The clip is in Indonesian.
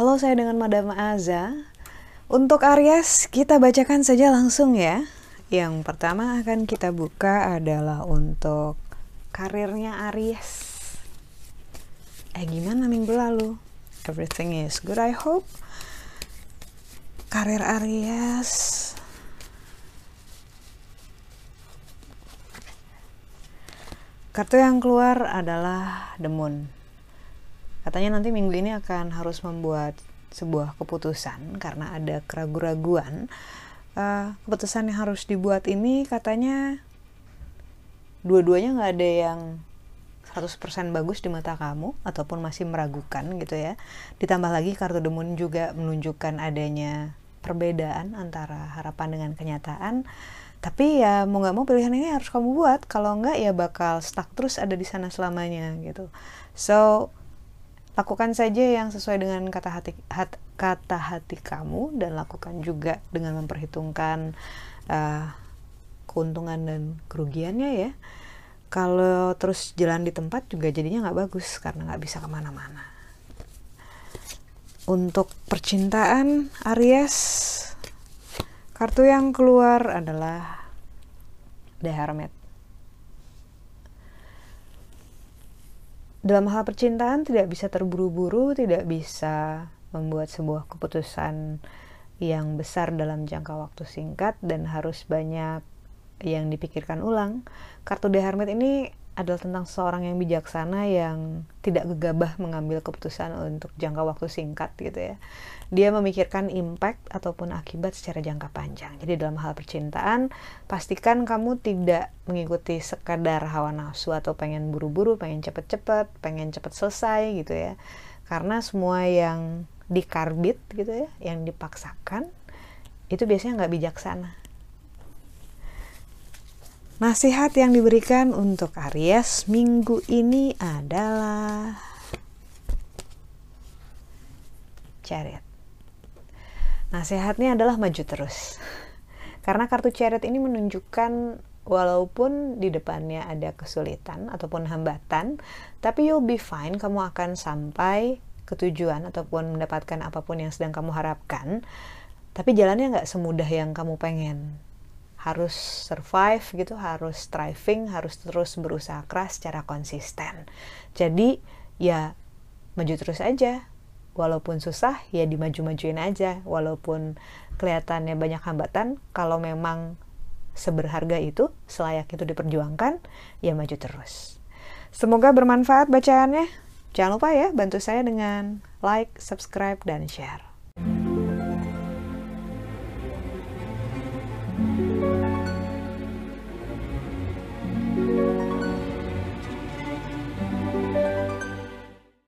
Halo, saya dengan Madam Aza. Untuk Aries, kita bacakan saja langsung ya. Yang pertama akan kita buka adalah untuk karirnya Aries. Eh gimana minggu lalu? Everything is good I hope. Karir Aries. Kartu yang keluar adalah The Moon Katanya nanti minggu ini akan harus membuat sebuah keputusan karena ada keraguan-raguan. Uh, keputusan yang harus dibuat ini katanya dua-duanya nggak ada yang 100% bagus di mata kamu ataupun masih meragukan gitu ya. Ditambah lagi kartu demun juga menunjukkan adanya perbedaan antara harapan dengan kenyataan. Tapi ya mau nggak mau pilihan ini harus kamu buat. Kalau nggak ya bakal stuck terus ada di sana selamanya gitu. So lakukan saja yang sesuai dengan kata hati hat, kata hati kamu dan lakukan juga dengan memperhitungkan uh, keuntungan dan kerugiannya ya kalau terus jalan di tempat juga jadinya nggak bagus karena nggak bisa ke mana-mana untuk percintaan Aries kartu yang keluar adalah The Hermit dalam hal percintaan tidak bisa terburu-buru, tidak bisa membuat sebuah keputusan yang besar dalam jangka waktu singkat dan harus banyak yang dipikirkan ulang. Kartu The Hermit ini adalah tentang seorang yang bijaksana yang tidak gegabah mengambil keputusan untuk jangka waktu singkat gitu ya. Dia memikirkan impact ataupun akibat secara jangka panjang. Jadi dalam hal percintaan, pastikan kamu tidak mengikuti sekadar hawa nafsu atau pengen buru-buru, pengen cepet-cepet, pengen cepet selesai gitu ya. Karena semua yang dikarbit gitu ya, yang dipaksakan, itu biasanya nggak bijaksana Nasihat yang diberikan untuk Aries minggu ini adalah Chariot. Nasihatnya adalah maju terus. Karena kartu Chariot ini menunjukkan walaupun di depannya ada kesulitan ataupun hambatan, tapi you'll be fine, kamu akan sampai ke tujuan ataupun mendapatkan apa pun yang sedang kamu harapkan. Tapi jalannya nggak semudah yang kamu pengen harus survive gitu, harus striving, harus terus berusaha keras secara konsisten. Jadi ya maju terus aja. Walaupun susah ya dimaju-majuin aja. Walaupun kelihatannya banyak hambatan, kalau memang seberharga itu, selayak itu diperjuangkan, ya maju terus. Semoga bermanfaat bacaannya. Jangan lupa ya bantu saya dengan like, subscribe, dan share.